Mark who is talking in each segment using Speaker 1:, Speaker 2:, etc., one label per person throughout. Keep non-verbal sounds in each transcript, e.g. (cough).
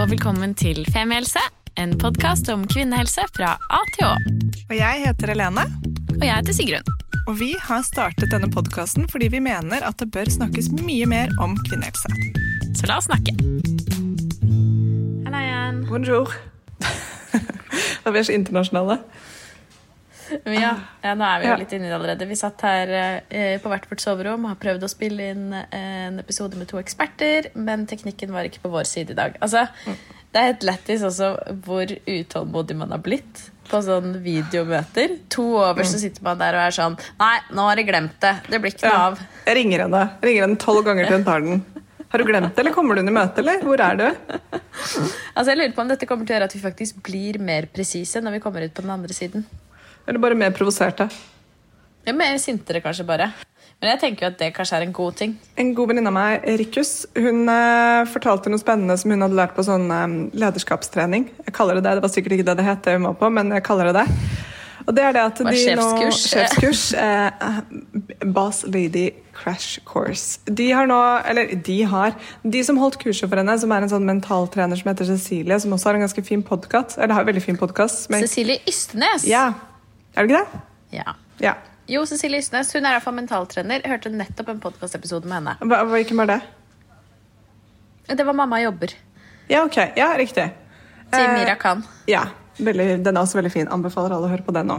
Speaker 1: Og velkommen til Femihelse, en podkast om kvinnehelse fra A til Å.
Speaker 2: Og jeg heter Helene,
Speaker 1: Og jeg heter Sigrun.
Speaker 2: og vi har startet denne podkasten fordi vi mener at det bør snakkes mye mer om kvinnehelse.
Speaker 1: Så la oss snakke. Hallo igjen.
Speaker 2: Bonjour. Og vi er så internasjonale.
Speaker 1: Ja, ja, nå er vi jo litt inni det allerede. Vi satt her eh, på hvert vårt soverom og har prøvd å spille inn eh, en episode med to eksperter, men teknikken var ikke på vår side i dag. Altså, det er helt lættis også hvor utålmodig man har blitt på sånn videomøter. To over så sitter man der og er sånn Nei, nå har jeg glemt det. Det blir ikke noe
Speaker 2: Ja.
Speaker 1: av.
Speaker 2: Jeg ringer henne Jeg ringer henne tolv ganger til hun tar den. Har du glemt det, eller kommer du under møtet, eller? Hvor er du?
Speaker 1: Altså, jeg lurer på om dette kommer til å gjøre at vi faktisk blir mer presise når vi kommer ut på den andre siden.
Speaker 2: Eller bare mer provoserte?
Speaker 1: Ja, mer sintere kanskje bare. Men jeg tenker jo at det kanskje er en god ting.
Speaker 2: En god venninne av meg, Rikus, hun eh, fortalte noe spennende som hun hadde lært på sånn eh, lederskapstrening. Jeg kaller det det, det var sikkert ikke det det het, det hun var på, men jeg kaller det det. Og det er det at de
Speaker 1: sjefskurs?
Speaker 2: nå Sjefskurs. Eh, Boss Lady Crash Course. De har nå, eller de har De som holdt kurset for henne, som er en sånn mentaltrener som heter Cecilie, som også har en ganske fin podkast. Eller har en veldig fin podkast.
Speaker 1: Cecilie Ystenes.
Speaker 2: Ja. Er det ikke det?
Speaker 1: Ja.
Speaker 2: Ja.
Speaker 1: Jo, Cecilie Ysnes Hun er i hvert fall mentaltrener. Jeg hørte nettopp en podkastepisode med henne.
Speaker 2: Hva, hvem var det?
Speaker 1: Det var Mamma jobber.
Speaker 2: Ja, ok. Ja, riktig.
Speaker 1: Sier
Speaker 2: Eh,
Speaker 1: Mira Khan.
Speaker 2: Ja, veldig, den er også veldig fin. Anbefaler alle å høre på den nå.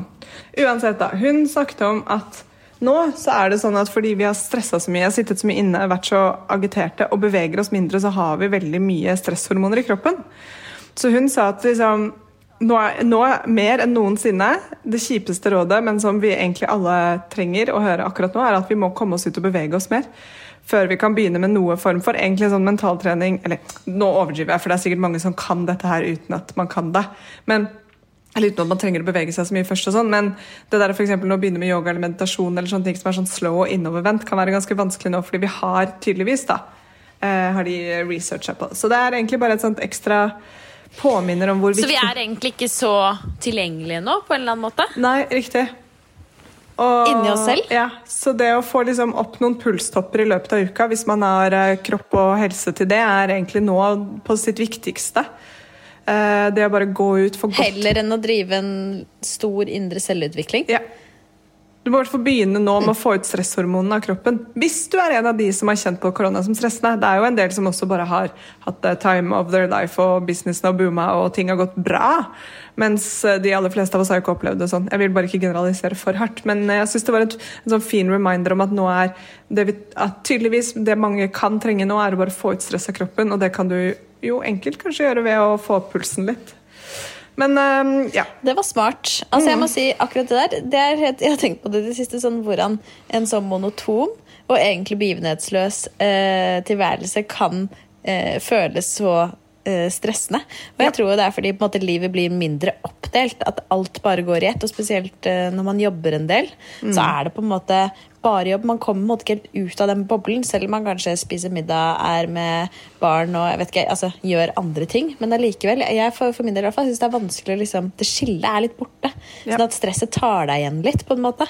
Speaker 2: Uansett, da. Hun snakket om at nå så er det sånn at fordi vi har stressa så mye, sittet så mye inne, vært så agiterte og beveger oss mindre, så har vi veldig mye stresshormoner i kroppen. Så hun sa at liksom nå, nå er mer enn noensinne det kjipeste rådet, men som vi egentlig alle trenger å høre akkurat nå, er at vi må komme oss ut og bevege oss mer. Før vi kan begynne med noe form for egentlig sånn mentaltrening Eller nå overdriver jeg, for det er sikkert mange som kan dette her uten at man kan det. Men eller uten at man trenger å bevege seg så mye først og sånn, men det der for å begynne med yoga eller meditasjon eller sånne ting som er sånn slow og innovervendt, kan være ganske vanskelig nå, fordi vi har tydeligvis, da, eh, har de researcha på. Så det er egentlig bare et sånt ekstra påminner om hvor viktig Så
Speaker 1: vi er egentlig ikke så tilgjengelige nå, på en eller annen måte?
Speaker 2: Nei, riktig. Og,
Speaker 1: Inni oss selv?
Speaker 2: Ja, så det å få liksom opp noen pulstopper i løpet av uka, hvis man har eh, kropp og helse til det, er egentlig nå på sitt viktigste. Eh, det å bare gå ut for godt
Speaker 1: Heller enn å drive en stor indre selvutvikling?
Speaker 2: Ja. Du må i hvert fall begynne nå med å få ut stresshormonene av kroppen. Hvis du er en av de som har kjent på korona som stressende. Det er jo en del som også bare har hatt time of their life, og businessen har booma, og ting har gått bra. Mens eh, de aller fleste av oss har ikke opplevd det sånn. Jeg vil bare ikke generalisere for hardt. Men eh, jeg syns det var et, en sånn fin reminder om at nå er det vi, at tydeligvis det mange kan trenge nå, er å bare få ut stress av kroppen, og det kan du jo enkelt kanskje gjøre ved å få opp pulsen litt. Men eh, ja.
Speaker 1: Det var smart. Altså jeg må si akkurat det der det er Jeg har tenkt på det i det siste, sånn hvordan en sånn monoton og egentlig begivenhetsløs eh, tilværelse kan eh, føles så stressende. Og jeg tror det er fordi måte, livet blir mindre oppdelt. At alt bare går i ett. Og spesielt eh, når man jobber en del, så er det på en måte bare jobb. Man kommer på en måte ikke helt ut av den boblen, selv om man kanskje spiser middag, er med barn og jeg vet ikke, altså, gjør andre ting. Men allikevel, jeg for, for min del i hvert fall, synes det er vanskelig å liksom, Det skillet er litt borte.
Speaker 2: Ja.
Speaker 1: Sånn at stresset tar deg igjen litt, på en måte.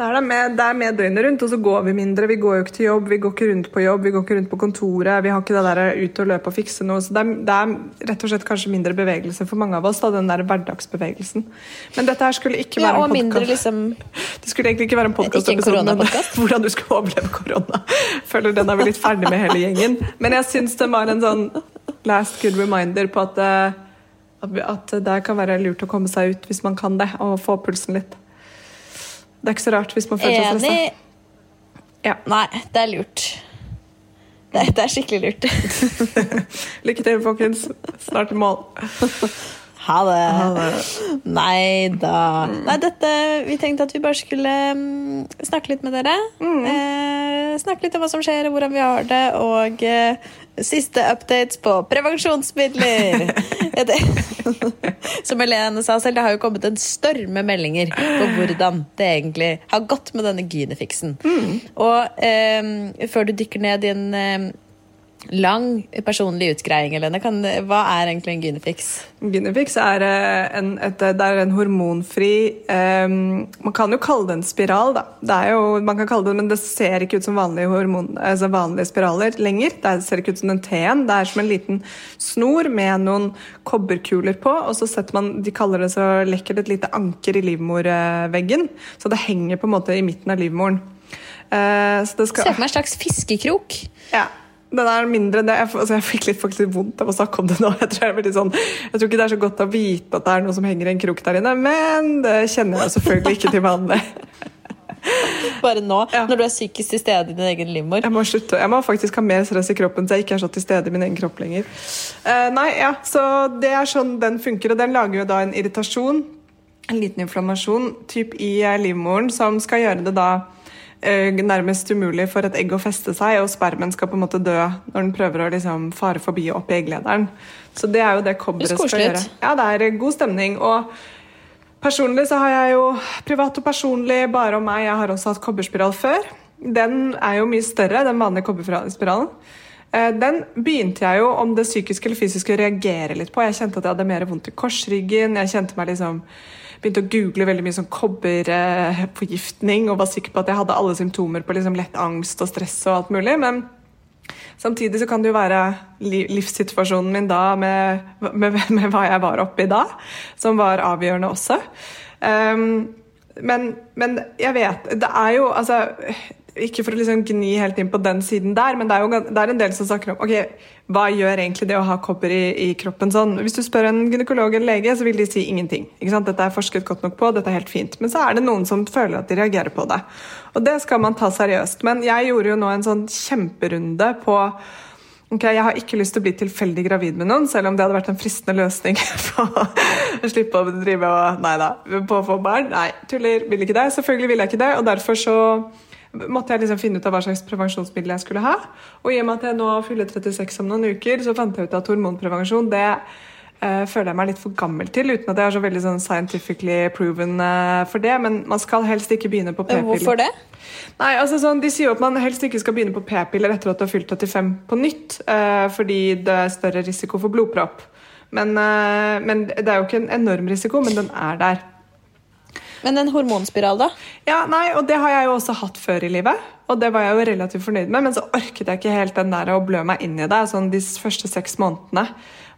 Speaker 2: Det er, med, det er med døgnet rundt, og så går vi mindre. Vi går jo ikke til jobb, vi går ikke rundt på jobb, vi går ikke rundt på kontoret. Vi har ikke det der ut og løpe og fikse noe. Så det er, det er rett og slett kanskje mindre bevegelse for mange av oss, da, den der hverdagsbevegelsen. Men dette her skulle ikke være en
Speaker 1: mindre
Speaker 2: podkast.
Speaker 1: liksom (laughs)
Speaker 2: Det skulle egentlig ikke være en podkast
Speaker 1: Ikke (laughs)
Speaker 2: hvordan du skulle overleve korona. (laughs) Føler den er vi litt ferdig med hele gjengen. Men jeg syns den var en sånn last good reminder på at, eh, at det kan være lurt å komme seg ut hvis man kan det, og få pulsen litt. Det er ikke så rart hvis man føler seg stressa. Ja.
Speaker 1: Nei, det er lurt. Det, det er skikkelig lurt. (laughs)
Speaker 2: Lykke til, folkens. Snart i mål.
Speaker 1: Ha det. Nei da. Nei, dette Vi tenkte at vi bare skulle mm, snakke litt med dere. Eh, snakke litt om hva som skjer, og hvordan vi har det, og eh, siste updates på prevensjonsmidler. (laughs) Som Helene sa selv, det har jo kommet en storm med meldinger på hvordan det egentlig har gått med denne Gynefixen. Og eh, før du dykker ned i en eh, lang personlig utgreiing, Helene, kan, hva er egentlig en Gynefix?
Speaker 2: Gynefix er eh, en, et, er en hormonfri um, Man kan jo kalle det en spiral, da. Det er jo, man kan kalle det, men det ser ikke ut som vanlige, hormon, altså vanlige spiraler lenger. Det ser ikke ut som en T-en. Det er som en liten snor med noen kobberkuler på, og så setter man De kaller det så lekkert et lite anker i livmorveggen. Så det henger på en måte i midten av livmoren. Uh, så det
Speaker 1: Se
Speaker 2: skal
Speaker 1: for meg en slags fiskekrok.
Speaker 2: ja. Den er mindre enn det. Jeg, altså jeg fikk litt, faktisk vondt av å snakke om det nå. Jeg tror, jeg, sånn, jeg tror ikke det er så godt å vite at det er noe som henger i en krok der inne, men det kjenner jeg selvfølgelig ikke til vanlig. (laughs)
Speaker 1: Bare nå,
Speaker 2: Ja.
Speaker 1: når du er psykisk til stede i din egen livmor.
Speaker 2: Jeg må slutte. Jeg må faktisk ha mer stress i kroppen så jeg ikke er så til stede i min egen kropp lenger. Uh, nei, ja, så Det er sånn den funker, og den lager jo da en irritasjon, en liten inflammasjon, typ i eh, livmoren, som skal gjøre det da nærmest umulig for et egg å feste seg, og spermen skal på en måte dø når den prøver å liksom fare forbi opp i egglederen. Så det er jo det kobberet skal gjøre. Ja, det er eh, god stemning. og Personlig så har jeg jo privat og personlig bare om meg. Jeg har også hatt kobberspiral før. Den er jo mye større, den vanlige kobberspiralen. Eh, Den begynte jeg jo, om det psykiske eller fysiske, å reagere litt på. Jeg kjente at jeg hadde mer vondt i korsryggen. Jeg kjente meg liksom Begynte å google veldig mye sånn kobberforgiftning og var sikker på at jeg hadde alle symptomer på liksom lett angst og stress og alt mulig. Men Samtidig så kan det jo være livssituasjonen min da med, med, med hva jeg var oppe i da, som var avgjørende også. Um, men, men jeg vet Det er jo altså Ikke for å liksom gni helt inn på den siden der, men det er jo det er en del som snakker om ok, hva gjør egentlig det å ha kobber i, i kroppen sånn. Hvis du spør en gynekolog eller lege, så vil de si ingenting. Dette er forsket godt nok på, dette er helt fint. Men så er det noen som føler at de reagerer på det. Og det skal man ta seriøst. Men jeg gjorde jo nå en sånn kjemperunde på Ok, Jeg har ikke lyst til å bli tilfeldig gravid med noen, selv om det hadde vært en fristende løsning (laughs) på å slippe å drive og Nei da, på å få barn. Nei, tuller. Vil ikke det. Selvfølgelig vil jeg ikke det. Og derfor så måtte jeg liksom finne ut av hva slags prevensjonsmiddel jeg skulle ha. Og i og med at jeg nå fyller 36 om noen uker, så fant jeg ut at hormonprevensjon det uh, føler jeg meg litt for gammel til, uten at jeg er så veldig sånn scientifically proven uh, for det. Men man skal helst ikke begynne på p-piller.
Speaker 1: Hvorfor det?
Speaker 2: Nei, altså sånn, De sier jo at man helst ikke skal begynne på p-piller etter at du har fylt 85 på nytt, uh, fordi det er større risiko for blodpropp. Men, men Det er jo ikke en enorm risiko, men den er der.
Speaker 1: Men en hormonspiral, da?
Speaker 2: Ja, nei, og Det har jeg jo også hatt før i livet, og det var jeg jo relativt fornøyd med. Men så orket jeg ikke helt den der å blø meg inn i det sånn de første seks månedene.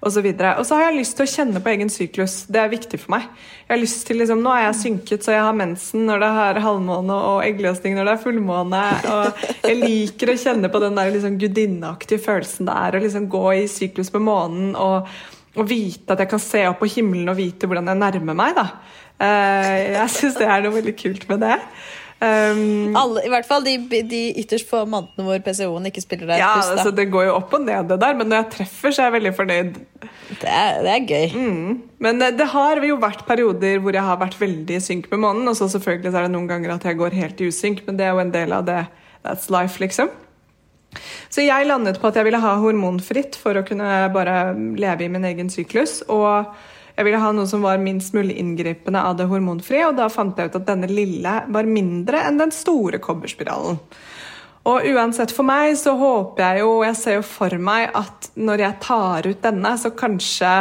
Speaker 2: Og så, videre. og så har jeg lyst til å kjenne på egen syklus. Det er viktig for meg. Jeg har lyst til liksom, Nå er jeg synket, så jeg har mensen når det er halvmåne og eggløsning når det er fullmåne. Og jeg liker å kjenne på den der liksom gudinneaktige følelsen det er å liksom gå i syklus med månen og, og vite at jeg kan se opp på himmelen og vite hvordan jeg nærmer meg. da. Eh, jeg syns det er noe veldig kult med det. Um,
Speaker 1: Alle, I hvert fall de, de ytterst få månedene hvor PCO-en ikke spiller der.
Speaker 2: ja, altså Det går jo opp og ned, det der, men når jeg treffer, så er jeg veldig fornøyd.
Speaker 1: Det, er, det er gøy.
Speaker 2: Men eh, det har jo vært perioder hvor jeg har vært veldig i synk med månen, og så selvfølgelig så er det noen ganger at jeg går helt i usynk, men det er jo en del av det. That's life, liksom. Så jeg landet på at jeg ville ha hormonfritt for å kunne bare leve i min egen syklus. Og jeg ville ha noe som var minst mulig inngripende av det hormonfrie, og da fant jeg ut at denne lille var mindre enn den store kobberspiralen. Og uansett for meg så håper jeg jo, jeg ser jo for meg at når jeg tar ut denne, så kanskje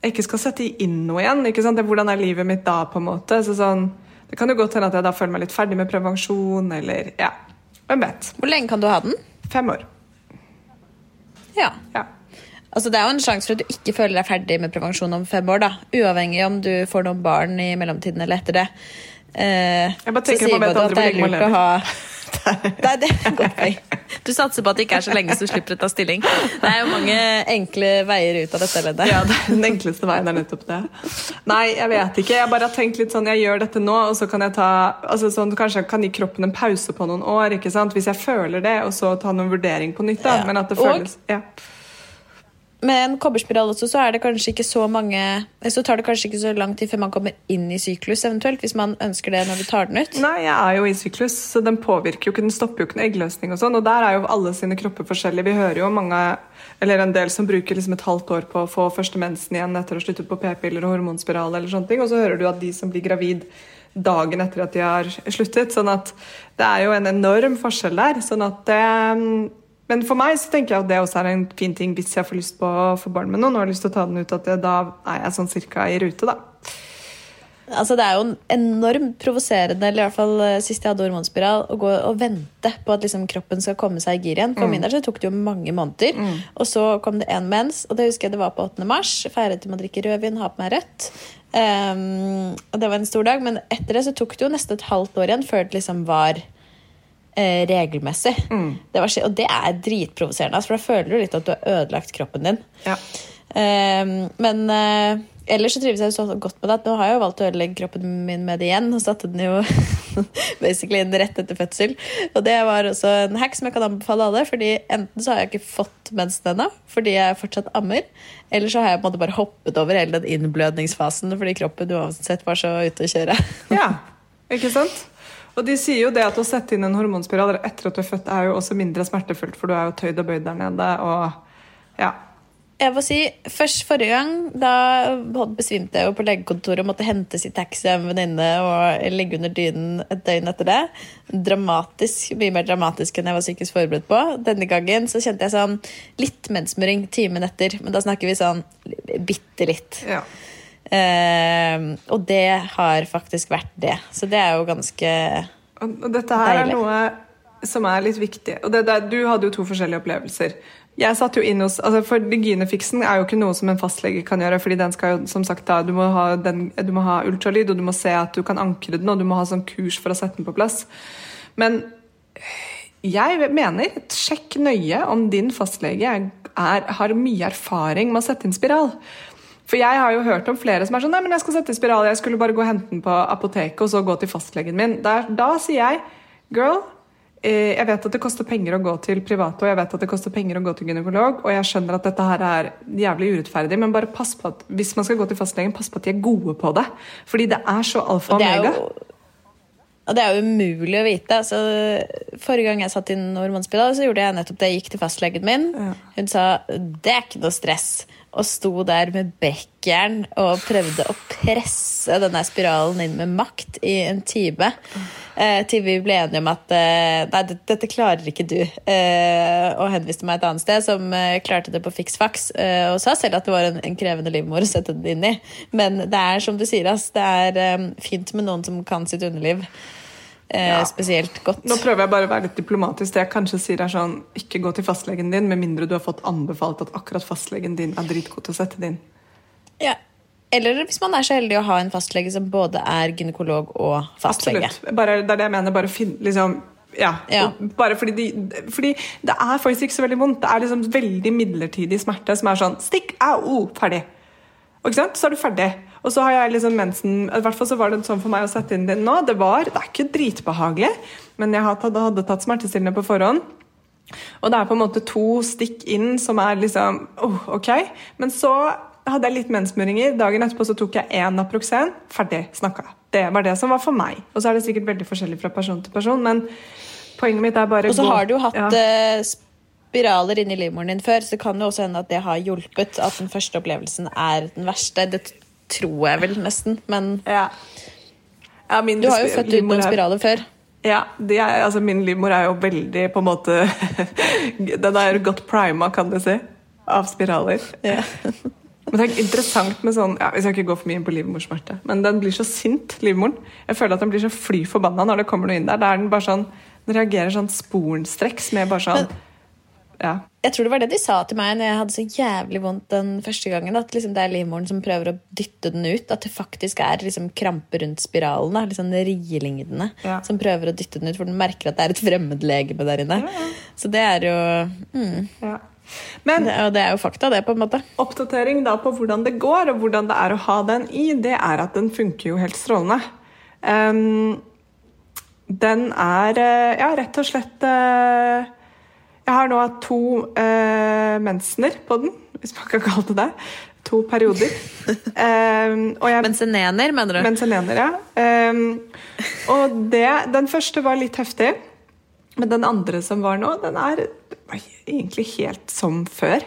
Speaker 2: jeg ikke skal sette inn noe igjen. ikke sant? Hvordan er livet mitt da, på en måte? Så sånn, det kan jo godt hende at jeg da føler meg litt ferdig med prevensjon, eller ja, hvem vet.
Speaker 1: Hvor lenge kan du ha den?
Speaker 2: Fem år.
Speaker 1: Ja.
Speaker 2: Ja.
Speaker 1: Altså, det er jo en sjanse for at du ikke føler deg ferdig med prevensjon om fem år. da. Uavhengig om du får noen barn i mellomtiden eller etter det. Eh,
Speaker 2: Jeg bare
Speaker 1: så
Speaker 2: tenker
Speaker 1: sier
Speaker 2: man
Speaker 1: både at det er lurt å ha Nei, det er godt poeng. (laughs) Du satser på at det ikke er så lenge så du slipper å ta stilling. Det er jo mange enkle veier ut av dette leddet.
Speaker 2: Ja, det Den enkleste veien er nettopp det. Nei, jeg vet ikke. Jeg bare har tenkt litt sånn, jeg gjør dette nå, og så kan jeg ta altså sånn, Kanskje jeg kan gi kroppen en pause på noen år, ikke sant? hvis jeg føler det, og så ta noen vurdering på nytt. da,
Speaker 1: Ja.
Speaker 2: Men at det
Speaker 1: Og-
Speaker 2: ja.
Speaker 1: Med en kobberspiral også, så så mange Så tar det kanskje ikke så lang tid før man kommer inn i syklus, eventuelt, hvis man ønsker det når du tar den ut.
Speaker 2: Nei, jeg er jo i syklus, så den påvirker jo ikke, den stopper jo ikke noe eggløsning og sånn. Og der er jo alle sine kropper forskjellige. Vi hører jo mange, eller en del som bruker liksom et halvt år på å få første mensen igjen etter å ha sluttet på p-piller og hormonspiral eller sånne ting. Og så hører du at de som blir gravid dagen etter at de har sluttet. Sånn at det er jo en enorm forskjell der. Sånn at det men for meg så tenker jeg at det også er en fin ting hvis jeg får lyst på å få barn med noen og har lyst til å ta den ut, at det, da er jeg sånn cirka i rute, da.
Speaker 1: Altså Det er jo enormt provoserende, eller i hvert fall eh, sist jeg hadde hormonspiral, å gå og vente på at liksom kroppen skal komme seg i gir igjen. For
Speaker 2: Mm.
Speaker 1: min del så tok det jo mange måneder. Og så kom det en mens, og det husker jeg det var på 8. mars. Feiret med å drikke rødvin, ha på meg rødt. Um, og det var en stor dag, men etter det så tok det jo nesten et halvt år igjen før det liksom var eh, regelmessig. Det var, og det er dritprovoserende, altså, for da føler du litt at du har ødelagt kroppen din.
Speaker 2: Ja.
Speaker 1: Ehm, men eh, ellers så trives jeg så godt med det at nå har jeg jo valgt å ødelegge kroppen min med det igjen. Og satte den jo (laughs) basically inn rett etter fødsel. Og det var også en hack som jeg kan anbefale alle. fordi enten så har jeg ikke fått mensen ennå fordi jeg fortsatt ammer. Eller så har jeg på en måte bare hoppet over hele den innblødningsfasen fordi kroppen uansett var så ute å kjøre.
Speaker 2: Ja, (laughs) ikke sant? Og de sier jo det at å sette inn en hormonspiral etter at du er født, er jo også mindre smertefullt, for du er jo tøyd og bøyd der nede. og ja.
Speaker 1: Jeg må si, først Forrige gang da besvimte jeg jo på legekontoret og måtte hentes i taxi av en venninne og ligge under dynen et døgn etter det. Dramatisk, Mye mer dramatisk enn jeg var psykisk forberedt på. Denne gangen så kjente jeg sånn litt mensmøring timen etter, men da snakker vi sånn bitte litt.
Speaker 2: ja.
Speaker 1: Eh, og det har faktisk vært det. Så det er jo ganske
Speaker 2: Og, og dette her
Speaker 1: Deilig.
Speaker 2: er noe som er litt viktig. Og det der, du hadde jo to forskjellige opplevelser. Jeg satt jo inn hos, altså for Gynefiksen er jo ikke noe som en fastlege kan gjøre. fordi den skal jo, som sagt da, Du må ha, den, du må ha ultralyd, og du må se at du kan ankre den, og du må ha sånn kurs for å sette den på plass. Men jeg mener, sjekk nøye om din fastlege er, er, har mye erfaring med å sette inn spiral. For jeg har jo hørt om flere som er sånn Nei, men jeg skal sette i spiral, jeg skulle bare gå og hente den på apoteket og så gå til fastlegen min. Der, da sier jeg girl, eh, jeg vet at det koster penger å gå til private, og jeg vet at det koster penger å gå til gynekolog, og jeg skjønner at dette her er jævlig urettferdig, men bare pass på at hvis man skal gå til fastlegen, pass på at de er gode på det. Fordi det er så alfa og
Speaker 1: det
Speaker 2: omega.
Speaker 1: og det er jo umulig å vite. Altså, forrige gang jeg satt i hormonspiral, så gjorde jeg nettopp det. Jeg gikk til fastlegen min. Hun sa det er ikke noe stress. Og sto der med bekkjern og prøvde å presse denne spiralen inn med makt i en time. Eh, til vi ble enige om at eh, nei, dette, klarer ikke du. Eh, og henviste meg et annet sted som klarte det på fiks faks. Og sa selv at det var en, en krevende livmor å sette den inn i. Men det er som du sier, ass, det er fint med noen som kan sitt underliv. Eh,
Speaker 2: Ja.
Speaker 1: Spesielt godt.
Speaker 2: Nå prøver jeg bare å være litt diplomatisk. Det jeg kanskje sier er sånn, Ikke gå til fastlegen din med mindre du har fått anbefalt at akkurat fastlegen din er dritgod til å sette din.
Speaker 1: Ja. Eller hvis man er så heldig å ha en fastlege som både er gynekolog og fastlege.
Speaker 2: Absolutt. Bare, det er det jeg mener. Bare finn liksom ja.
Speaker 1: Ja.
Speaker 2: Bare fordi, de, fordi det er faktisk ikke så veldig vondt. Det er liksom veldig midlertidig smerte som er sånn Stikk! Au! Ferdig. Og? Så er du ferdig. Og så har jeg liksom mensen I hvert fall så var det sånn for meg å sette inn den nå. Det var, det er ikke dritbehagelig, men jeg hadde, hadde tatt smertestillende på forhånd. Og det er på en måte to stikk inn som er liksom oh, ok. Men så hadde jeg litt mensmuringer. Dagen etterpå så tok jeg én Naproxen. Ferdig. Snakka. Det var det som var for meg. Og så er det sikkert veldig forskjellig fra person til person, men poenget mitt er bare
Speaker 1: Og så har du jo hatt
Speaker 2: Ja.
Speaker 1: Spiraler inni livmoren din før, så kan det også hende at det har hjulpet. At den første opplevelsen er den verste. Det tror jeg vel nesten, men
Speaker 2: Ja. Ja,
Speaker 1: du har jo født ut noen
Speaker 2: er-
Speaker 1: spiraler før.
Speaker 2: Ja, det er, altså min livmor er jo veldig på en måte (laughs) Den er godt prima, kan du si, av spiraler.
Speaker 1: Ja. (laughs)
Speaker 2: Men det er interessant med sånn ja, Vi skal ikke gå for mye inn på livmorsmerte, men den blir så sint, livmoren. Jeg føler at den blir så fly forbanna når det kommer noe inn der. Da er den bare sånn Den reagerer sånn sporenstreks med bare sånn Ja.
Speaker 1: Jeg tror det var det de sa til meg når jeg hadde så jævlig vondt den første gangen. At liksom det er livmoren som prøver å dytte den ut. At det faktisk er liksom kramper rundt spiralen. Liksom rielignende.
Speaker 2: Ja.
Speaker 1: Som prøver å dytte den ut, for den merker at det er et fremmedlegeme der inne. Så det er jo mm,
Speaker 2: ja. Men
Speaker 1: det, Og det er jo fakta, det, på en måte.
Speaker 2: oppdatering da på hvordan det går, og hvordan det er å ha den i, det er at den funker jo helt strålende. Um, den er eh, ja, rett og slett eh, Jeg har nå hatt to eh, eh, mensener på den, hvis man kan kalle det det. To perioder. (laughs) um, jeg,
Speaker 1: Mensenener, mener du?
Speaker 2: Mensenener, ja. Um, og det, den første var litt heftig, men den andre som var nå, den er egentlig helt som før.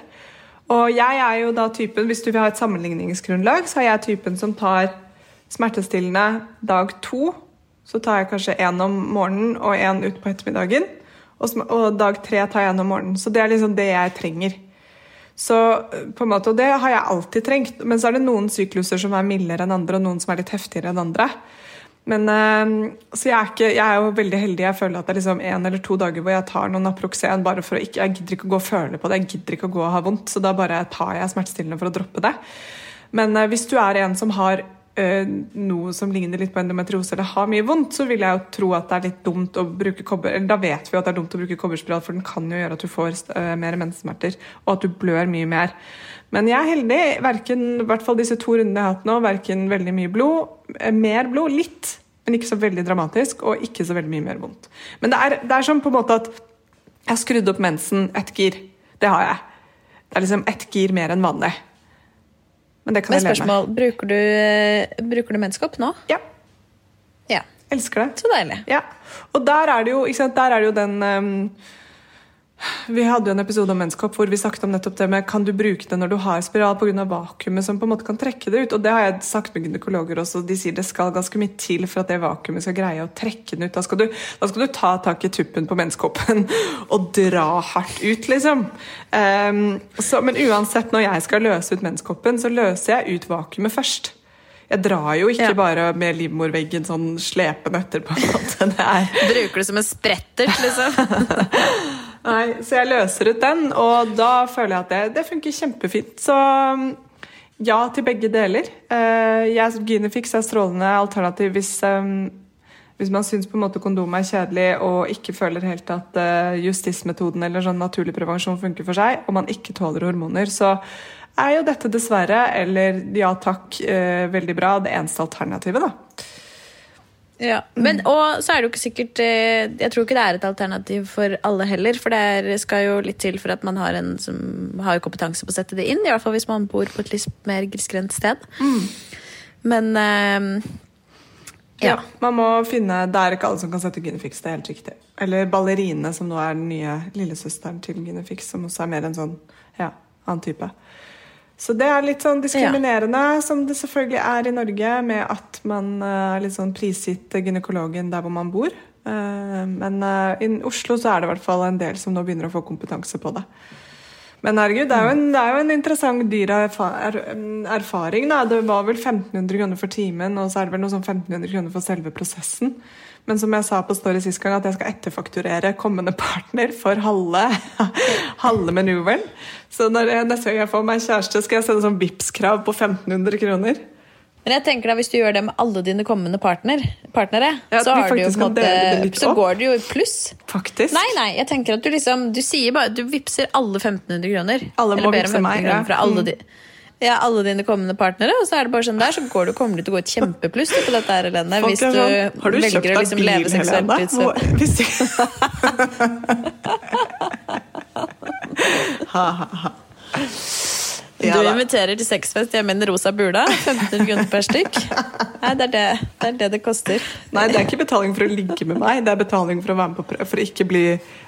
Speaker 2: Og jeg er jo da typen, hvis du vil ha et sammenligningsgrunnlag, så er jeg typen som tar smertestillende dag to. Så tar jeg kanskje én om morgenen og én ut på ettermiddagen. Og, dag tre tar jeg en om morgenen. Så det er liksom det jeg trenger. Så på en måte, Og det har jeg alltid trengt. Men så er det noen sykluser som er mildere enn andre, og noen som er litt heftigere enn andre. Men, eh, så jeg er, ikke, jeg er jo veldig heldig. Jeg føler at det er liksom en eller to dager hvor jeg tar noen Naproxen bare for å ikke Jeg gidder ikke å gå og føle på det, jeg gidder ikke å gå og ha vondt, så da bare tar jeg smertestillende for å droppe det. Men eh, hvis du er en som har eh, noe som ligner litt på endometriose eller har mye vondt, så vil jeg jo tro at det er litt dumt å bruke kobber... Eller da vet vi jo at det er dumt å bruke kobberspiral, for den kan jo gjøre at du får eh, mer menssmerter, og at du blør mye mer. Men jeg er heldig. Verken, i hvert fall disse to rundene jeg har hatt nå, verken veldig mye blod, eh, mer blod, litt, men ikke så veldig dramatisk, og ikke så veldig mye mer vondt. Men det er, det er sånn på en måte at jeg har skrudd opp mensen ett gir. Det har jeg. Det er liksom ett gir mer enn vanlig. Men det kan
Speaker 1: Men
Speaker 2: jeg leve med.
Speaker 1: spørsmål, bruker du, eh, bruker du menskopp nå?
Speaker 2: Ja,
Speaker 1: Ja.
Speaker 2: elsker det.
Speaker 1: Så deilig.
Speaker 2: Ja, og der er det jo, sant, der er det jo den ehm, Vi hadde jo en episode om menskopp hvor vi snakket om nettopp det med kan du bruke det når du har spiral pga. vakuumet som på en måte kan trekke det ut. Og det har jeg sagt med gynekologer også. De sier det skal ganske mye til for at det vakuumet skal greie å trekke den ut. Da skal du, da skal du ta tak i tuppen på menskoppen (laughs) og dra hardt ut, liksom. Um, så, men uansett, når jeg skal løse ut menskoppen, så løser jeg ut vakuumet først. Jeg drar jo ikke
Speaker 1: Ja.
Speaker 2: bare med livmorveggen sånn slepende etterpå. (laughs) Det er
Speaker 1: Bruker du som en sprettert, liksom? (laughs)
Speaker 2: Nei, så jeg løser ut den, og da føler jeg at det, det funker kjempefint. Så mm, ja til begge deler. Jeg som Ginefix er strålende alternativ hvis, um, hvis man syns på en måte kondom er kjedelig og ikke føler helt at eh, justismetoden eller sånn naturlig prevensjon funker for seg, og man ikke tåler hormoner, så er jo dette dessverre, eller ja takk, eh, veldig bra, det eneste alternativet, da.
Speaker 1: Ja, men, og så er det jo ikke sikkert eh, Jeg tror ikke det er et alternativ for alle heller. For det skal jo litt til for at man har en som har kompetanse på å sette det inn. I hvert fall hvis man bor på et litt mer grisgrendt sted. Men uh,
Speaker 2: Ja.
Speaker 1: ja.
Speaker 2: Man må finne Det er ikke alle som kan sette Ginefix, det er helt riktig. Eller Ballerine, som nå er den nye lillesøsteren til Ginefix, som også er mer en sånn ja, annen type. Så det er litt sånn diskriminerende, som det selvfølgelig er i Norge, med at man eh, er litt sånn prisgitt gynekologen der hvor man bor. Eh, Men eh, i Oslo så er det i hvert fall en del som nå begynner å få kompetanse på det. Men herregud, det er jo en, det er jo en interessant dyr erfar er, erfaring. Da. Det var vel 1500 kroner for timen, og så er det vel noe sånn 1500 kroner for selve prosessen. Men som jeg sa på Story sist gang, at jeg skal etterfakturere kommende partner for halve, (laughs) halve manuveren. Så når jeg, neste gang jeg får meg kjæreste, skal jeg sende sånn Vipps-krav på 1500 kroner.
Speaker 1: Men jeg tenker da, hvis du gjør det med alle dine kommende partner, partnere,
Speaker 2: Ja,
Speaker 1: så, jo måte, så går det jo i pluss.
Speaker 2: Faktisk.
Speaker 1: Nei, nei, jeg tenker at du liksom Du sier bare Du vippser alle 1500 kroner.
Speaker 2: Alle må vippse meg, ja.
Speaker 1: fra alle,
Speaker 2: Mm.
Speaker 1: Ja, alle dine kommende partnere. Og så er det bare sånn der, så går du, kommer du til å gå et kjempepluss på dette her, Helene.
Speaker 2: Folk
Speaker 1: Hvis du,
Speaker 2: sånn, har du
Speaker 1: velger å liksom leve seksuelt
Speaker 2: Helene?
Speaker 1: ut så (laughs)
Speaker 2: hvis du-. Ja
Speaker 1: inviterer til sexfest hjemme i den rosa bula. 1500 kroner per stykk. Nei, det er det det, er det, det koster.
Speaker 2: Nei, det er ikke betaling for å ligge med meg, det er betaling for å være med på prøve. For, bli,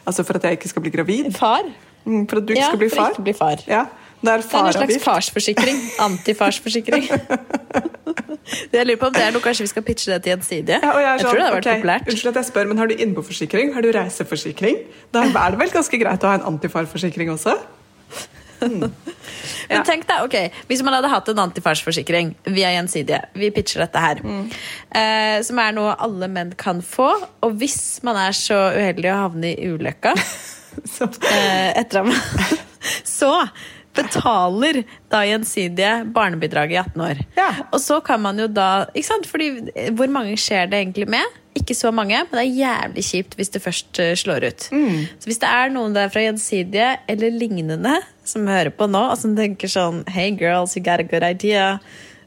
Speaker 2: altså for at jeg ikke skal bli gravid.
Speaker 1: Far?
Speaker 2: Mm, For at du ikke
Speaker 1: Ja,
Speaker 2: skal bli
Speaker 1: for
Speaker 2: far.
Speaker 1: ikke bli far.
Speaker 2: Ja, det er
Speaker 1: Det er en slags farsforsikring. Antifarsforsikring. (laughs) Det jeg lurer på om det er noe kanskje vi skal pitche det til Gjensidige.
Speaker 2: Ja, jeg,
Speaker 1: jeg tror
Speaker 2: sånn,
Speaker 1: det hadde vært
Speaker 2: okay,
Speaker 1: populært.
Speaker 2: Unnskyld at jeg spør, men har du innboforsikring? Har du reiseforsikring? Da er det vel ganske greit å ha en antifarforsikring også? Ja.
Speaker 1: Men tenk deg, ok, Hvis man hadde hatt en antifarsforsikring via Gjensidige Vi pitcher dette her.
Speaker 2: Mm.
Speaker 1: Eh, som er noe alle menn kan få. Og hvis man er så uheldig å havne i ulykka (laughs)
Speaker 2: Så,
Speaker 1: eh, etter man (laughs) Så betaler da Gjensidige barnebidraget i 18 år.
Speaker 2: Ja.
Speaker 1: Og så kan man jo da ikke sant? Fordi eh, Hvor mange skjer det egentlig med? Ikke så mange, men det er jævlig kjipt hvis det først eh, slår ut.
Speaker 2: Mm.
Speaker 1: Så hvis det er noen der fra Gjensidige eller lignende som hører på nå, og som tenker sånn Hey girls, you got a good idea.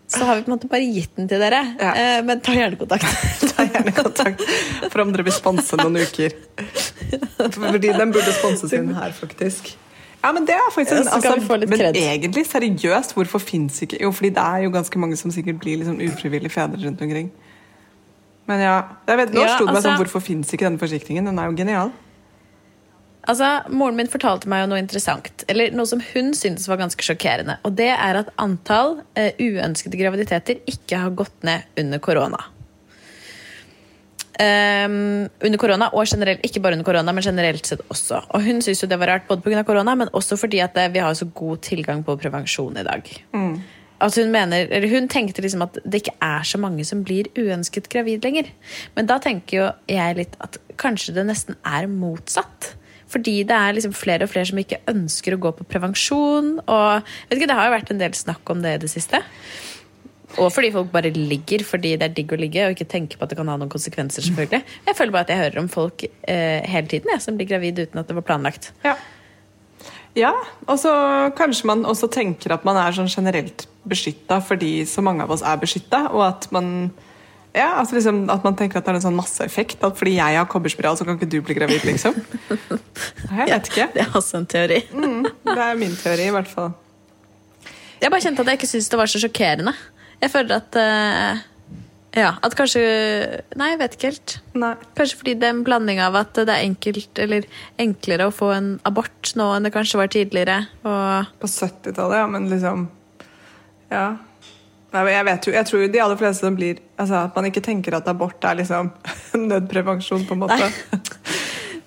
Speaker 1: Så har vi på en måte bare gitt den til dere.
Speaker 2: Ja.
Speaker 1: Eh, men ta gjerne kontakt. (laughs)
Speaker 2: ta gjerne kontakt for om dere vil sponse noen uker. (laughs) Fordi den burde sponses inn her, faktisk. Ja, men det er faktisk en, altså, Men egentlig, seriøst, hvorfor fins ikke Jo, fordi det er jo ganske mange som sikkert blir liksom ufrivillig fedre rundt omkring. Men ja, jeg vet, Nå
Speaker 1: Ja,
Speaker 2: slo det meg sånn, hvorfor fins ikke denne forsikringen? Den er jo genial.
Speaker 1: Altså, Moren min fortalte meg jo noe interessant, eller noe som hun syntes var ganske sjokkerende. Og det er at antall eh, uønskede graviditeter ikke har gått ned under korona. Ehm, under korona, og generelt, ikke bare under korona, men generelt sett også. Og hun syns jo det var rart både pga. korona, men også fordi at eh, vi har så god tilgang på prevensjon i dag. Altså hun, mener, eller hun tenkte liksom at det ikke er så mange som blir uønsket gravid lenger. Men da tenker jo jeg litt at kanskje det nesten er motsatt. Fordi det er liksom flere og flere som ikke ønsker å gå på prevensjon. Og vet ikke, Det har jo vært en del snakk om det i det siste. Og fordi folk bare ligger fordi det er digg å ligge og ikke tenke på at det kan ha noen konsekvenser. selvfølgelig. Jeg føler bare at jeg hører om folk eh, hele tiden jeg, som blir gravid uten at det var planlagt.
Speaker 2: Ja. ja, og så kanskje man også tenker at man er sånn generelt beskytta fordi så mange av oss er beskytta, og at man ja, altså liksom, at man tenker at det er en sånn masseeffekt. At fordi jeg har kobberspiral, så kan ikke du bli gravid, liksom. (laughs) Jeg vet ikke.
Speaker 1: Det er også en teori.
Speaker 2: Det er min teori, i hvert fall.
Speaker 1: Jeg bare kjente at jeg ikke syntes det var så sjokkerende. Jeg føler at uh, Ja, at kanskje Nei, jeg vet ikke helt.
Speaker 2: Nei.
Speaker 1: Kanskje fordi det er en blanding av at det er enkelt eller enklere å få en abort nå enn det kanskje var tidligere. Og
Speaker 2: På 70-tallet, ja, men liksom Ja. Nei, men jeg vet jo, jeg tror de aller fleste som blir altså At man ikke tenker at abort er liksom (laughs) nødprevensjon, på en måte.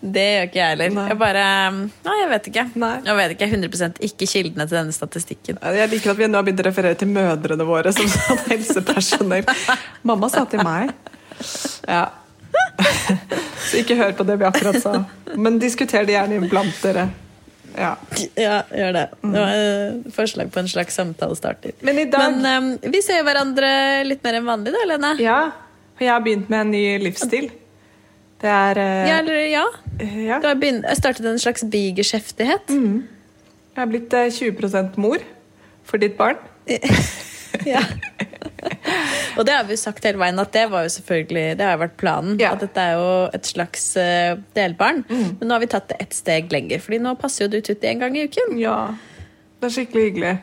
Speaker 1: Det gjør ikke jeg heller.
Speaker 2: Nei.
Speaker 1: Jeg bare Nei, jeg vet ikke.
Speaker 2: Nei.
Speaker 1: Jeg vet ikke 100 ikke kildene til denne statistikken.
Speaker 2: Jeg liker at vi nå har begynt å referere til mødrene våre som (laughs) sånn helsepersonell. Mamma sa til meg Ja. (laughs) Så ikke hør på det vi akkurat sa. Men diskuter det gjerne blant dere. Ja.
Speaker 1: Ja, gjør det. Det var et forslag på en slags samtalestarter.
Speaker 2: Men dag
Speaker 1: Men um, vi ser jo hverandre litt mer enn vanlig, da, Lene.
Speaker 2: Ja. Og jeg har begynt med en ny livsstil. Det er eh,
Speaker 1: Ja, eller ja.
Speaker 2: ja.
Speaker 1: Du har begynt, startet en slags bigeskjeftighet.
Speaker 2: Jeg er blitt eh, 20% mor for ditt barn. (laughs)
Speaker 1: Ja. Og det har vi jo sagt hele veien at det var jo selvfølgelig Det har jo vært planen.
Speaker 2: Ja.
Speaker 1: At dette er jo et slags uh, delbarn. Men nå har vi tatt det ett steg lenger. Fordi nå passer jo du Tutti en gang i uken.
Speaker 2: Ja. Det er skikkelig hyggelig.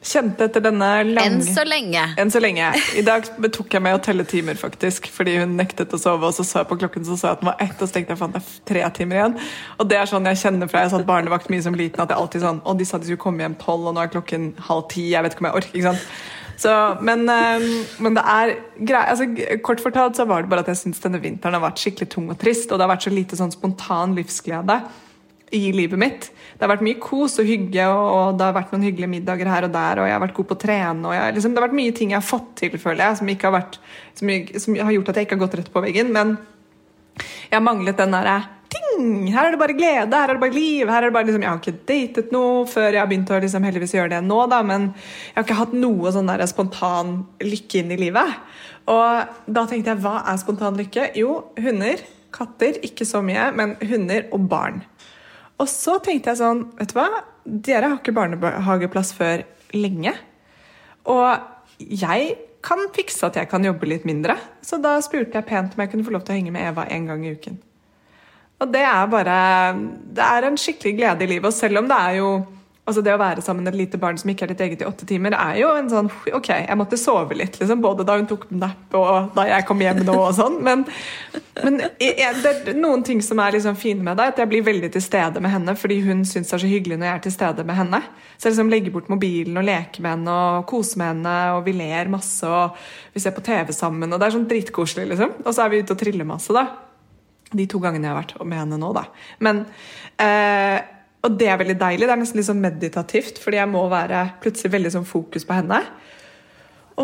Speaker 2: Kjente etter denne lange
Speaker 1: Enn så lenge.
Speaker 2: Enn så lenge. I dag tok jeg med å telle timer, faktisk. Fordi hun nektet å sove, og så så jeg på klokken så så jeg at den var ett, og så tenkte jeg faen, det er tre timer igjen. Og det er sånn jeg kjenner fra jeg satt barnevakt mye som liten, at jeg alltid sånn Å, de sa de skulle komme hjem tolv, og nå er klokken halv ti. Jeg vet ikke om jeg orker. ikke sant? Så, men, eh, men det er grei, altså, Kort fortalt så var det bare at jeg syns denne vinteren har vært skikkelig tung og trist, og det har vært så lite sånn spontan livsglede i livet mitt. Det har vært mye kos og hygge, og, og det har vært noen hyggelige middager her og der, og jeg har vært god på å trene, og jeg, liksom, det har vært mye ting jeg har fått til, føler jeg, som, har, vært, som, som har gjort at jeg ikke har gått rett på veggen. Men jeg har manglet den derre ting! Her er det bare glede, her er det bare liv. her er det bare liksom, Jeg har ikke datet noe før jeg har begynt å liksom, heldigvis gjøre det nå, da, men jeg har ikke hatt noe sånn der spontan lykke inn i livet. Og da tenkte jeg, hva er spontan lykke? Jo, hunder. Katter, ikke så mye, men hunder og barn. Og så tenkte jeg sånn, vet du hva? Dere har ikke barnehageplass før lenge. Og jeg kan fikse at jeg kan jobbe litt mindre. Så da spurte jeg pent om jeg kunne få lov til å henge med Eva en gang i uken. Og det er bare Det er en skikkelig glede i livet. Og selv om det er jo Altså Det å være sammen med et lite barn som ikke er ditt eget i åtte timer, er jo en sånn Ok, jeg måtte sove litt, liksom, både da hun tok napp og da jeg kom hjem nå og sånn. Men, men jeg, det er noen ting som er liksom fine med det, at jeg blir veldig til stede med henne fordi hun syns det er så hyggelig når jeg er til stede med henne. Så jeg liksom legger bort mobilen og leker med henne og koser med henne, og vi ler masse, og vi ser på TV sammen, og det er sånn dritkoselig, liksom. Og så er vi ute og triller masse, da. De to gangene jeg har vært med henne nå, da. Men eh, og det er veldig deilig. Det er nesten litt sånn meditativt, fordi jeg må være plutselig veldig sånn fokus på henne.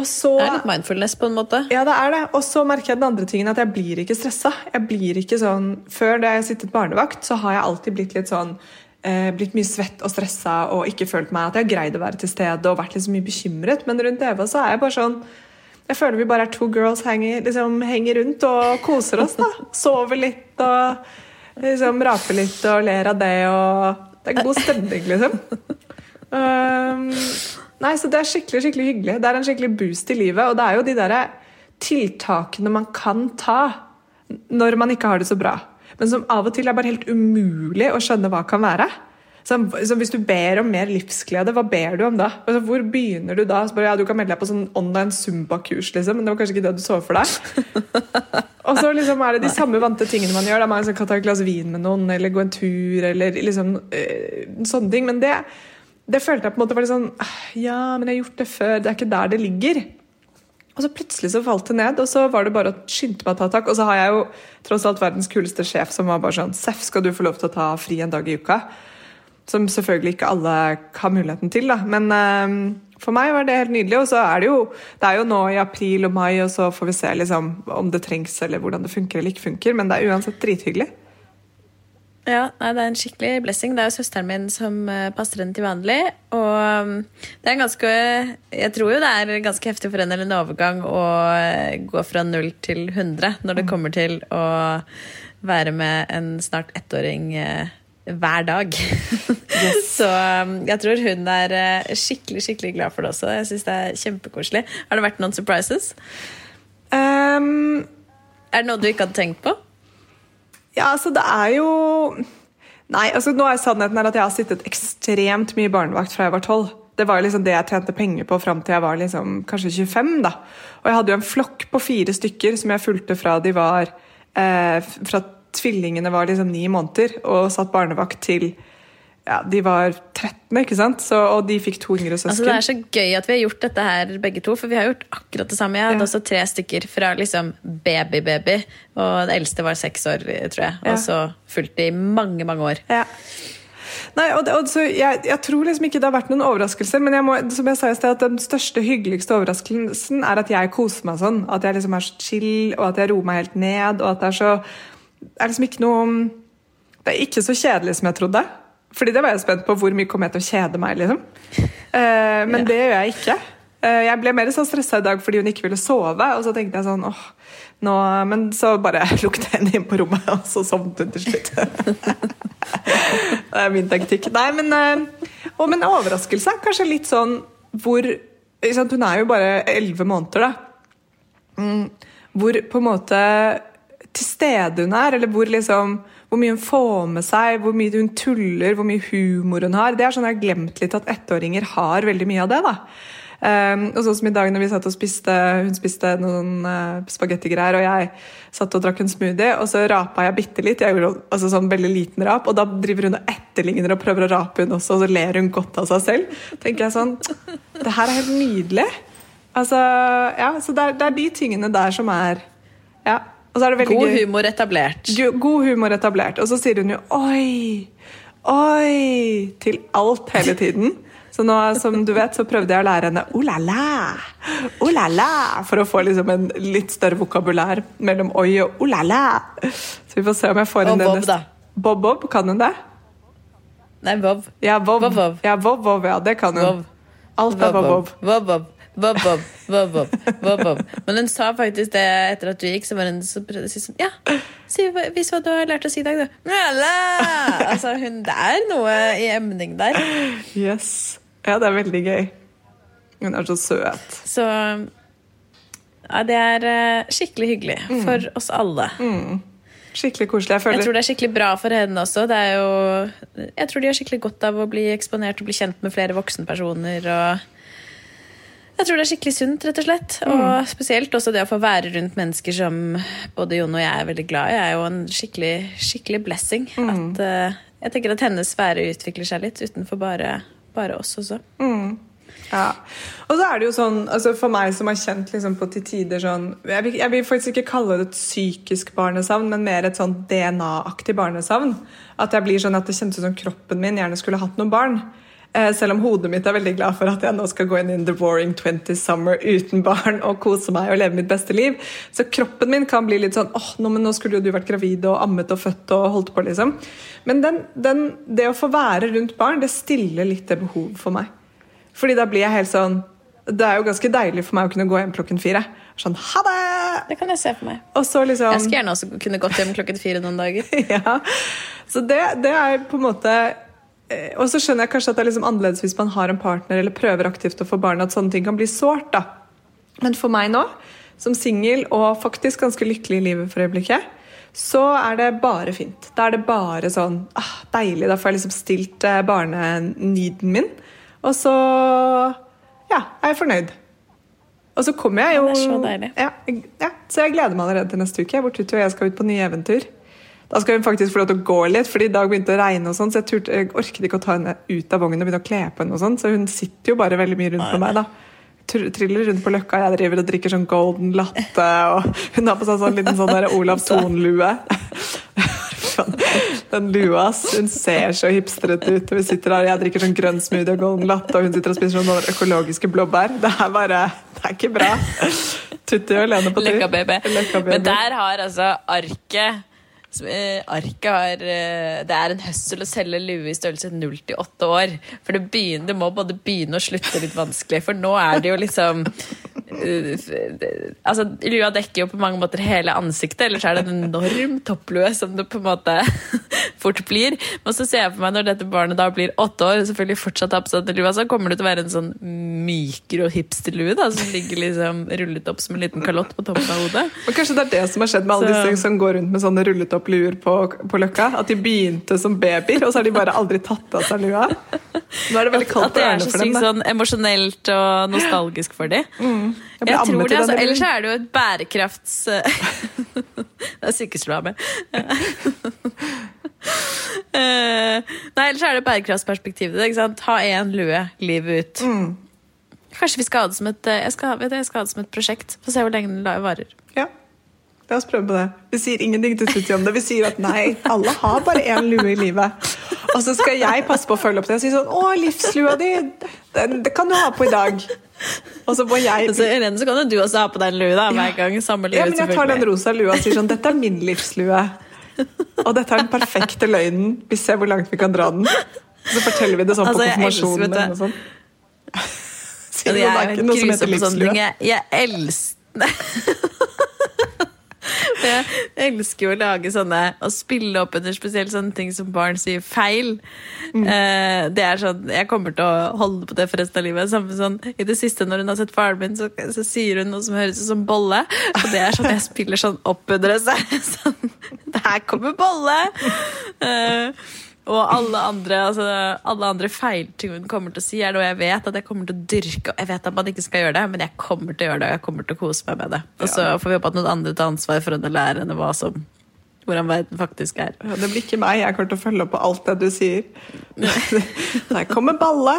Speaker 2: Så
Speaker 1: Det er litt mindfulness, på en måte.
Speaker 2: Ja, det er det. Og så merker jeg den andre tingen at jeg blir ikke stressa. Jeg blir ikke sånn Før da jeg sittet barnevakt, så har jeg alltid blitt litt sånn eh, Blitt mye svett og stressa og ikke følt meg at jeg har greid å være til stede og vært litt så mye bekymret. Men rundt Eva så er jeg bare sånn Jeg føler vi bare er to girls henger, liksom, henger rundt og koser oss. da Sover litt og liksom raper litt og ler av det og Det er god stemning, liksom. Um, nei, så det er skikkelig skikkelig hyggelig. Det er en skikkelig boost i livet. Og det er jo de derre tiltakene man kan ta når man ikke har det så bra. Men som av og til er bare helt umulig å skjønne hva kan være. Så, så hvis du ber om mer livsglede, hva ber du om da? Altså, hvor begynner du da? Så bare, ja, du kan melde deg på sånn online Zumba-kurs, liksom, men det var kanskje ikke det du så for deg. (laughs) Og så liksom er det de samme vante tingene man gjør. Da man kan ta et glass vin med noen, eller gå en tur, eller liksom øh, sånne ting. Men det, det følte jeg på en måte var litt sånn «Ah, Ja, men jeg har gjort det før. Det er ikke der det ligger. Og så plutselig så falt det ned, og så var det bare å skynde meg å ta tak. Og så har jeg jo tross alt verdens kuleste sjef som var bare sånn Seff, skal du få lov til å ta fri en dag i uka? Som selvfølgelig ikke alle har muligheten til, da. Men øh, for meg var det helt nydelig. Og så er det jo Det er jo nå i april og mai, og så får vi se liksom om det trengs, eller hvordan det funker eller ikke funker. Men det er uansett drithyggelig.
Speaker 1: Ja, nei, Det er en skikkelig blessing. Det er jo søsteren min som uh, passer henne til vanlig. Og um, det er ganske Jeg tror jo det er ganske heftig for henne en overgang å uh, gå fra null til 100 når det kommer til å være med en snart ettåring uh, hver dag. (laughs) (laughs) Så um, jeg tror hun er skikkelig skikkelig glad for det også. Jeg synes det er kjempekoselig. Har det vært noen surprises?
Speaker 2: Um,
Speaker 1: er det noe du ikke hadde tenkt på?
Speaker 2: Ja, altså det er jo Nei, altså nå er sannheten at jeg har sittet ekstremt mye barnevakt fra jeg var tolv. Det var liksom det jeg tjente penger på fram til jeg var liksom, kanskje 25. da. Og jeg hadde jo en flokk på fire stykker som jeg fulgte fra de var eh, Fra tvillingene var liksom ni måneder, og satt barnevakt til ja, de var 13, ikke sant? Så, og de fikk to yngre søsken.
Speaker 1: Altså, det er så gøy at vi har gjort dette her begge to, for vi har gjort akkurat det samme. Jeg hadde ja. også tre stykker fra liksom baby-baby, og det eldste var seks år, tror jeg. Og så fulgte i mange, mange år.
Speaker 2: Ja. Nei, og, og jeg, jeg, tror liksom ikke det har vært noen overraskelser, men jeg må, som jeg sa i sted, at den største, hyggeligste overraskelsen er at jeg koser meg sånn. At jeg liksom er så chill, og at jeg roer meg helt ned, og at det er så Det er liksom ikke noe Det er ikke så kjedelig som jeg trodde. Fordi det var jeg spent på hvor mye kom jeg til å kjede meg, liksom. Uh, men ja. det gjør jeg ikke. Uh, jeg ble mer sånn stressa i dag fordi hun ikke ville sove, og så tenkte jeg sånn åh, nå Men så bare (laughs) lukket jeg henne inn på rommet, og så sovnet hun til slutt. (laughs) det er min taktikk. Nei, men uh, Og med en overraskelse. Kanskje litt sånn hvor Hun er jo bare elleve måneder, da. Mm, hvor på en måte til stede hun er, eller hvor liksom hvor mye hun får med seg, hvor mye hun tuller, hvor mye humor hun har. Det er sånn Jeg har glemt litt at ettåringer har veldig mye av det. da. Um, og sånn som i dag når vi satt og spiste Hun spiste noen uh, spagettigreier, og jeg satt og drakk en smoothie, og så rapa jeg bitte litt. Jeg gjorde altså sånn veldig liten rap, og da driver hun og etterligner og prøver å rape, hun også, og så ler hun godt av seg selv. tenker jeg sånn Det her er helt nydelig. Altså, ja, så det er, det er de tingene der som er Ja,
Speaker 1: God gøy. humor etablert.
Speaker 2: God humor etablert. Og så sier hun jo 'oi', 'oi' til alt hele tiden. Så nå, som du vet, så prøvde jeg å lære henne 'oh la la', 'oh la la', for å få liksom en litt større vokabulær mellom 'oi' og 'oh la la'. Så vi får se om jeg får inn
Speaker 1: det neste. Bob, da.
Speaker 2: Bob Bob, kan hun det?
Speaker 1: Nei, Bob.
Speaker 2: Ja, Bob.
Speaker 1: Bob, Bob.
Speaker 2: Ja, Bob, Bob, ja, det kan hun. Bob. Alt er Bob Bob.
Speaker 1: Bob, Bob. Bob, Bob, Bob, Bob, Bob, Bob. Men hun sa faktisk det etter at du gikk, så var hun så prøvde å si sånn Ja, si, vis hva du har lært å si i dag, du. Altså, hun, det er noe i emning der.
Speaker 2: Yes. Ja, det er veldig gøy. Hun er så søt.
Speaker 1: Så ja, det er uh, skikkelig hyggelig mm. for oss alle.
Speaker 2: Mm. Skikkelig koselig. Jeg, føler...
Speaker 1: jeg tror det er skikkelig bra for henne også. Det jo, jeg tror de har skikkelig godt av å bli eksponert og bli kjent med flere voksenpersoner. og jeg tror det er skikkelig sunt, rett og slett. Mm. Og spesielt også det å få være rundt mennesker som både Jon og jeg er veldig glad i, er jo en skikkelig, skikkelig blessing. Mm. At, uh, jeg tenker at hennes sfære utvikler seg litt utenfor bare, bare oss også.
Speaker 2: Mm. Ja. Og så er det jo sånn, altså For meg som har kjent liksom på til tider sånn jeg vil, jeg vil, faktisk ikke kalle det et psykisk barnesavn, men mer et sånn DNA-aktig barnesavn. At jeg blir sånn at det kjentes ut som kroppen min gjerne skulle hatt noen barn. Eh, selv om hodet mitt er veldig glad for at jeg nå skal gå inn in the boring 20 summer uten barn og kose meg og leve mitt beste liv. Så kroppen min kan bli litt sånn åh, nå, nå skulle jo du vært gravid og ammet og født og holdt på, liksom. Men den, den, det å få være rundt barn, det stiller litt det behovet for meg. Fordi da blir jeg helt sånn Det er jo ganske deilig for meg å kunne gå hjem klokken fire. Sånn ha det!
Speaker 1: Det kan jeg se for meg.
Speaker 2: Liksom,
Speaker 1: jeg skulle gjerne også kunne gått hjem klokken fire noen dager. (laughs)
Speaker 2: ja, Så det, det er på en måte og så skjønner jeg kanskje at det er liksom annerledes hvis man har en partner eller prøver aktivt å få barn, at sånne ting kan bli sårt. da. Men for meg nå, som singel og faktisk ganske lykkelig i livet for øyeblikket, så er det bare fint. Da er det bare sånn ah, deilig. Da får jeg liksom stilt barnenyden min. Og så ja, er jeg fornøyd. Og så kommer jeg jo
Speaker 1: Ja, så.
Speaker 2: Ja, så jeg gleder meg allerede til neste uke. Hvor Tutti og jeg skal ut på nye eventyr. Da skal hun faktisk få lov til å gå litt, fordi i dag begynte det å regne. og sånn, Så jeg, turte, jeg orket ikke å ta henne ut av vognen og begynne å kle på henne. og sånn, Så hun sitter jo bare veldig mye rundt på meg. da. Tr- Triller rundt på løkka, jeg driver og drikker sånn golden latte, og hun har på seg sånn liten sånn der Olav Thon-lue. (laughs) Den lua. Hun ser så hipstrete ut. Vi sitter her, jeg drikker sånn grønn smoothie og golden latte, og hun sitter og spiser sånn økologiske blåbær. Det er bare Det er ikke bra. Tutti og Lene på tur.
Speaker 1: Løkka baby.
Speaker 2: Løkka.
Speaker 1: Men der har altså arket Arket har eh, Det er en høssel å selge lue i størrelse 0 til 8 år. For det, begynner, det må både begynne og slutte litt vanskelig. For nå er det jo liksom eh, Altså, Lua dekker jo på mange måter hele ansiktet, ellers er det en enorm topplue som det på en måte (laughs) fort blir. Men så ser jeg for meg når dette barnet da blir åtte år, selvfølgelig fortsatt har på seg lua, så kommer det til å være en sånn mikro-hipsterlue da, som ligger liksom rullet opp som en liten kalott på toppen av hodet.
Speaker 2: Og kanskje det er det som har skjedd med alle
Speaker 1: Så-
Speaker 2: disse som går rundt med sånne rullet opp luer på, på Løkka. At de begynte som babyer, og så har de bare aldri tatt av seg lua. Nå er det veldig kaldt
Speaker 1: At
Speaker 2: på
Speaker 1: det er så sykt sånn emosjonelt og nostalgisk for dem.
Speaker 2: Jeg
Speaker 1: Jeg tror det, altså, Ellers er det jo et bærekrafts... (laughs) det er sykeslua (laughs) med. Eh, Nei, ellers er det bærekraftsperspektivet. Ikke sant? Ha én lue livet ut.
Speaker 2: Mm.
Speaker 1: Kanskje vi skal ha det som et, eh, jeg skal, du, jeg skal ha det som et prosjekt. Få se hvor lenge la- varer.
Speaker 2: La oss prøve på det. Vi sier ingenting til Tutti om det. Vi sier at nei, alle har bare én lue i livet. Og så skal jeg passe på å følge opp det og si sånn Å, livslua di, den, det kan du ha på i dag. Og så må jeg
Speaker 1: Så, Irene, så kan jo du også ha på deg en lue da, hver gang. Samme lue,
Speaker 2: Ja, men jeg tar den rosa lua og sier sånn Dette er min livslue. Og dette er den perfekte løgnen. Vi ser hvor langt vi kan dra den. Så forteller vi det sånn
Speaker 1: Altså,
Speaker 2: på konfirmasjonen. eller noe sånt. Sier
Speaker 1: Altså, jeg
Speaker 2: er ikke noe som heter livslue.
Speaker 1: Jeg, jeg elsker (laughs) (laughs) Jeg elsker jo å lage sånne Å spille opp under spesielt sånne ting som barn sier feil.
Speaker 2: Mm.
Speaker 1: Eh, det er sånn, Jeg kommer til å holde på det for resten av livet. Samme sånn, I det siste, når hun har sett faren min, så, så sier hun noe som høres ut som bolle. Og det er sånn jeg spiller sånn opp under det. Så sånn, (laughs) Der kommer bolle! Eh, og alle andre, altså, alle andre feilting hun kommer til å si, er noe jeg vet at jeg kommer til å dyrke. Jeg vet at man ikke skal gjøre det, men jeg kommer til å gjøre det, og jeg kommer til å kose meg med det. Og så får vi håpe at noen andre tar ansvar for å lære henne hva som, hvordan verden faktisk er.
Speaker 2: Ja, Det blir ikke meg. Jeg kommer til å følge opp på alt det du sier. (laughs) Der kommer balle.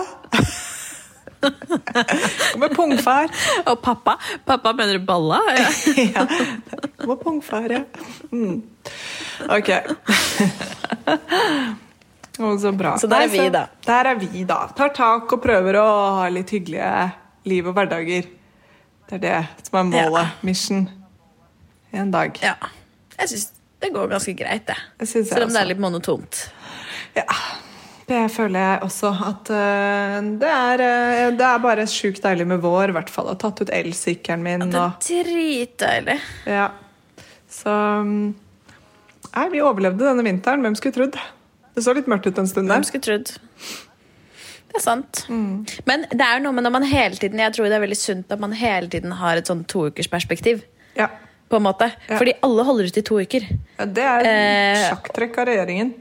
Speaker 2: kommer pungfar.
Speaker 1: Og pappa? Pappa mener du balla? Ja. (laughs)
Speaker 2: Ja. Kommer pungfar, ja. Mm. Ok. (laughs) Å, så bra.
Speaker 1: Så der er vi, da.
Speaker 2: Der er vi, da. Tar tak og prøver å ha litt hyggelige liv og hverdager. Det er det som er målet. Mission. En dag.
Speaker 1: ja. Jeg syns det går ganske greit, det.
Speaker 2: Det
Speaker 1: Selv om det er litt monotont.
Speaker 2: Ja, det føler jeg også. At uh, det, er, uh, det er bare sjukt deilig med vår, i hvert fall. Har tatt ut elsykkelen min.
Speaker 1: Det
Speaker 2: Og,
Speaker 1: er dritdeilig.
Speaker 2: ja. Så um, Nei, vi overlevde denne vinteren. Hvem skulle trodd? Det så litt mørkt ut en stund
Speaker 1: Hvem
Speaker 2: der.
Speaker 1: skulle trodd? Det er sant.
Speaker 2: Mm.
Speaker 1: Men det er noe med når man hele tiden Jeg tror det er veldig sunt at man hele tiden har et sånn toukersperspektiv.
Speaker 2: Ja.
Speaker 1: På en måte.
Speaker 2: Ja.
Speaker 1: Fordi alle holder ut i to uker.
Speaker 2: Ja, det er
Speaker 1: et
Speaker 2: sjakktrekk av regjeringen.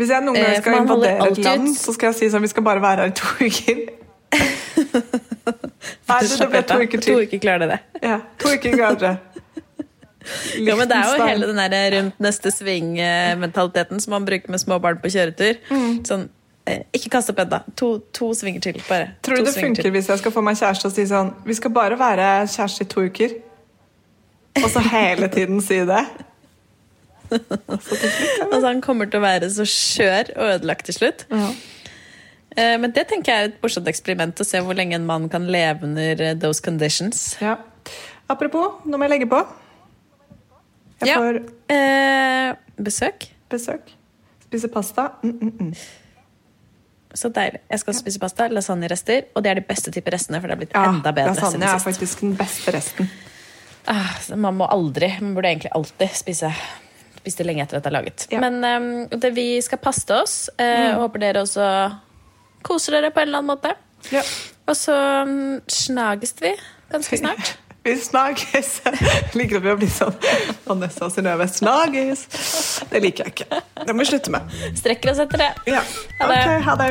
Speaker 2: Hvis jeg noen
Speaker 1: Eh,
Speaker 2: gang skal invadere et land,
Speaker 1: ut.
Speaker 2: så skal jeg si sånn Vi skal bare være her i to (laughs) uker. (laughs) Nei, det, det ble to uker
Speaker 1: To uker klarer det.
Speaker 2: Ja, to uker kanskje. (laughs)
Speaker 1: Ja, men det er jo hele den der rundt neste sving-mentaliteten som man bruker med små barn på kjøretur.
Speaker 2: Mm.
Speaker 1: Sånn, eh, ikke kast opp ennå. To, to svinger til, bare.
Speaker 2: Tror du det
Speaker 1: funker
Speaker 2: funker hvis jeg skal få meg kjæreste og si sånn Vi skal bare være kjæreste i to uker. Og så hele tiden si det. (laughs)
Speaker 1: Altså, han kommer til å være så skjør og ødelagt til slutt. Eh, Men det tenker jeg er et morsomt eksperiment, å se hvor lenge en mann kan leve under eh, those conditions.
Speaker 2: Ja. Apropos, nå må jeg legge på. Jeg
Speaker 1: Ja.
Speaker 2: får
Speaker 1: Eh, besøk.
Speaker 2: besøk. Spise pasta. Mm, mm, mm.
Speaker 1: Så deilig. Jeg skal spise pasta, lasagnerester, og det er de beste typer restene, for det er blitt
Speaker 2: Ja,
Speaker 1: enda bedre
Speaker 2: lasagne er faktisk den beste resten.
Speaker 1: Ah, man må aldri, man burde egentlig alltid spise spise lenge etter at det er laget.
Speaker 2: Ja.
Speaker 1: Men um, det, vi skal paste oss, Uh, og håper dere også koser dere på en eller annen måte.
Speaker 2: Ja.
Speaker 1: Og så um, snages vi ganske (laughs) snart.
Speaker 2: Vi snakkes! Jeg liker at vi har blitt sånn Vanessa og Synnøve snakkes. Det liker jeg ikke. Det må vi slutte med.
Speaker 3: Strekker oss etter det.
Speaker 2: Ja. Ok, ha det.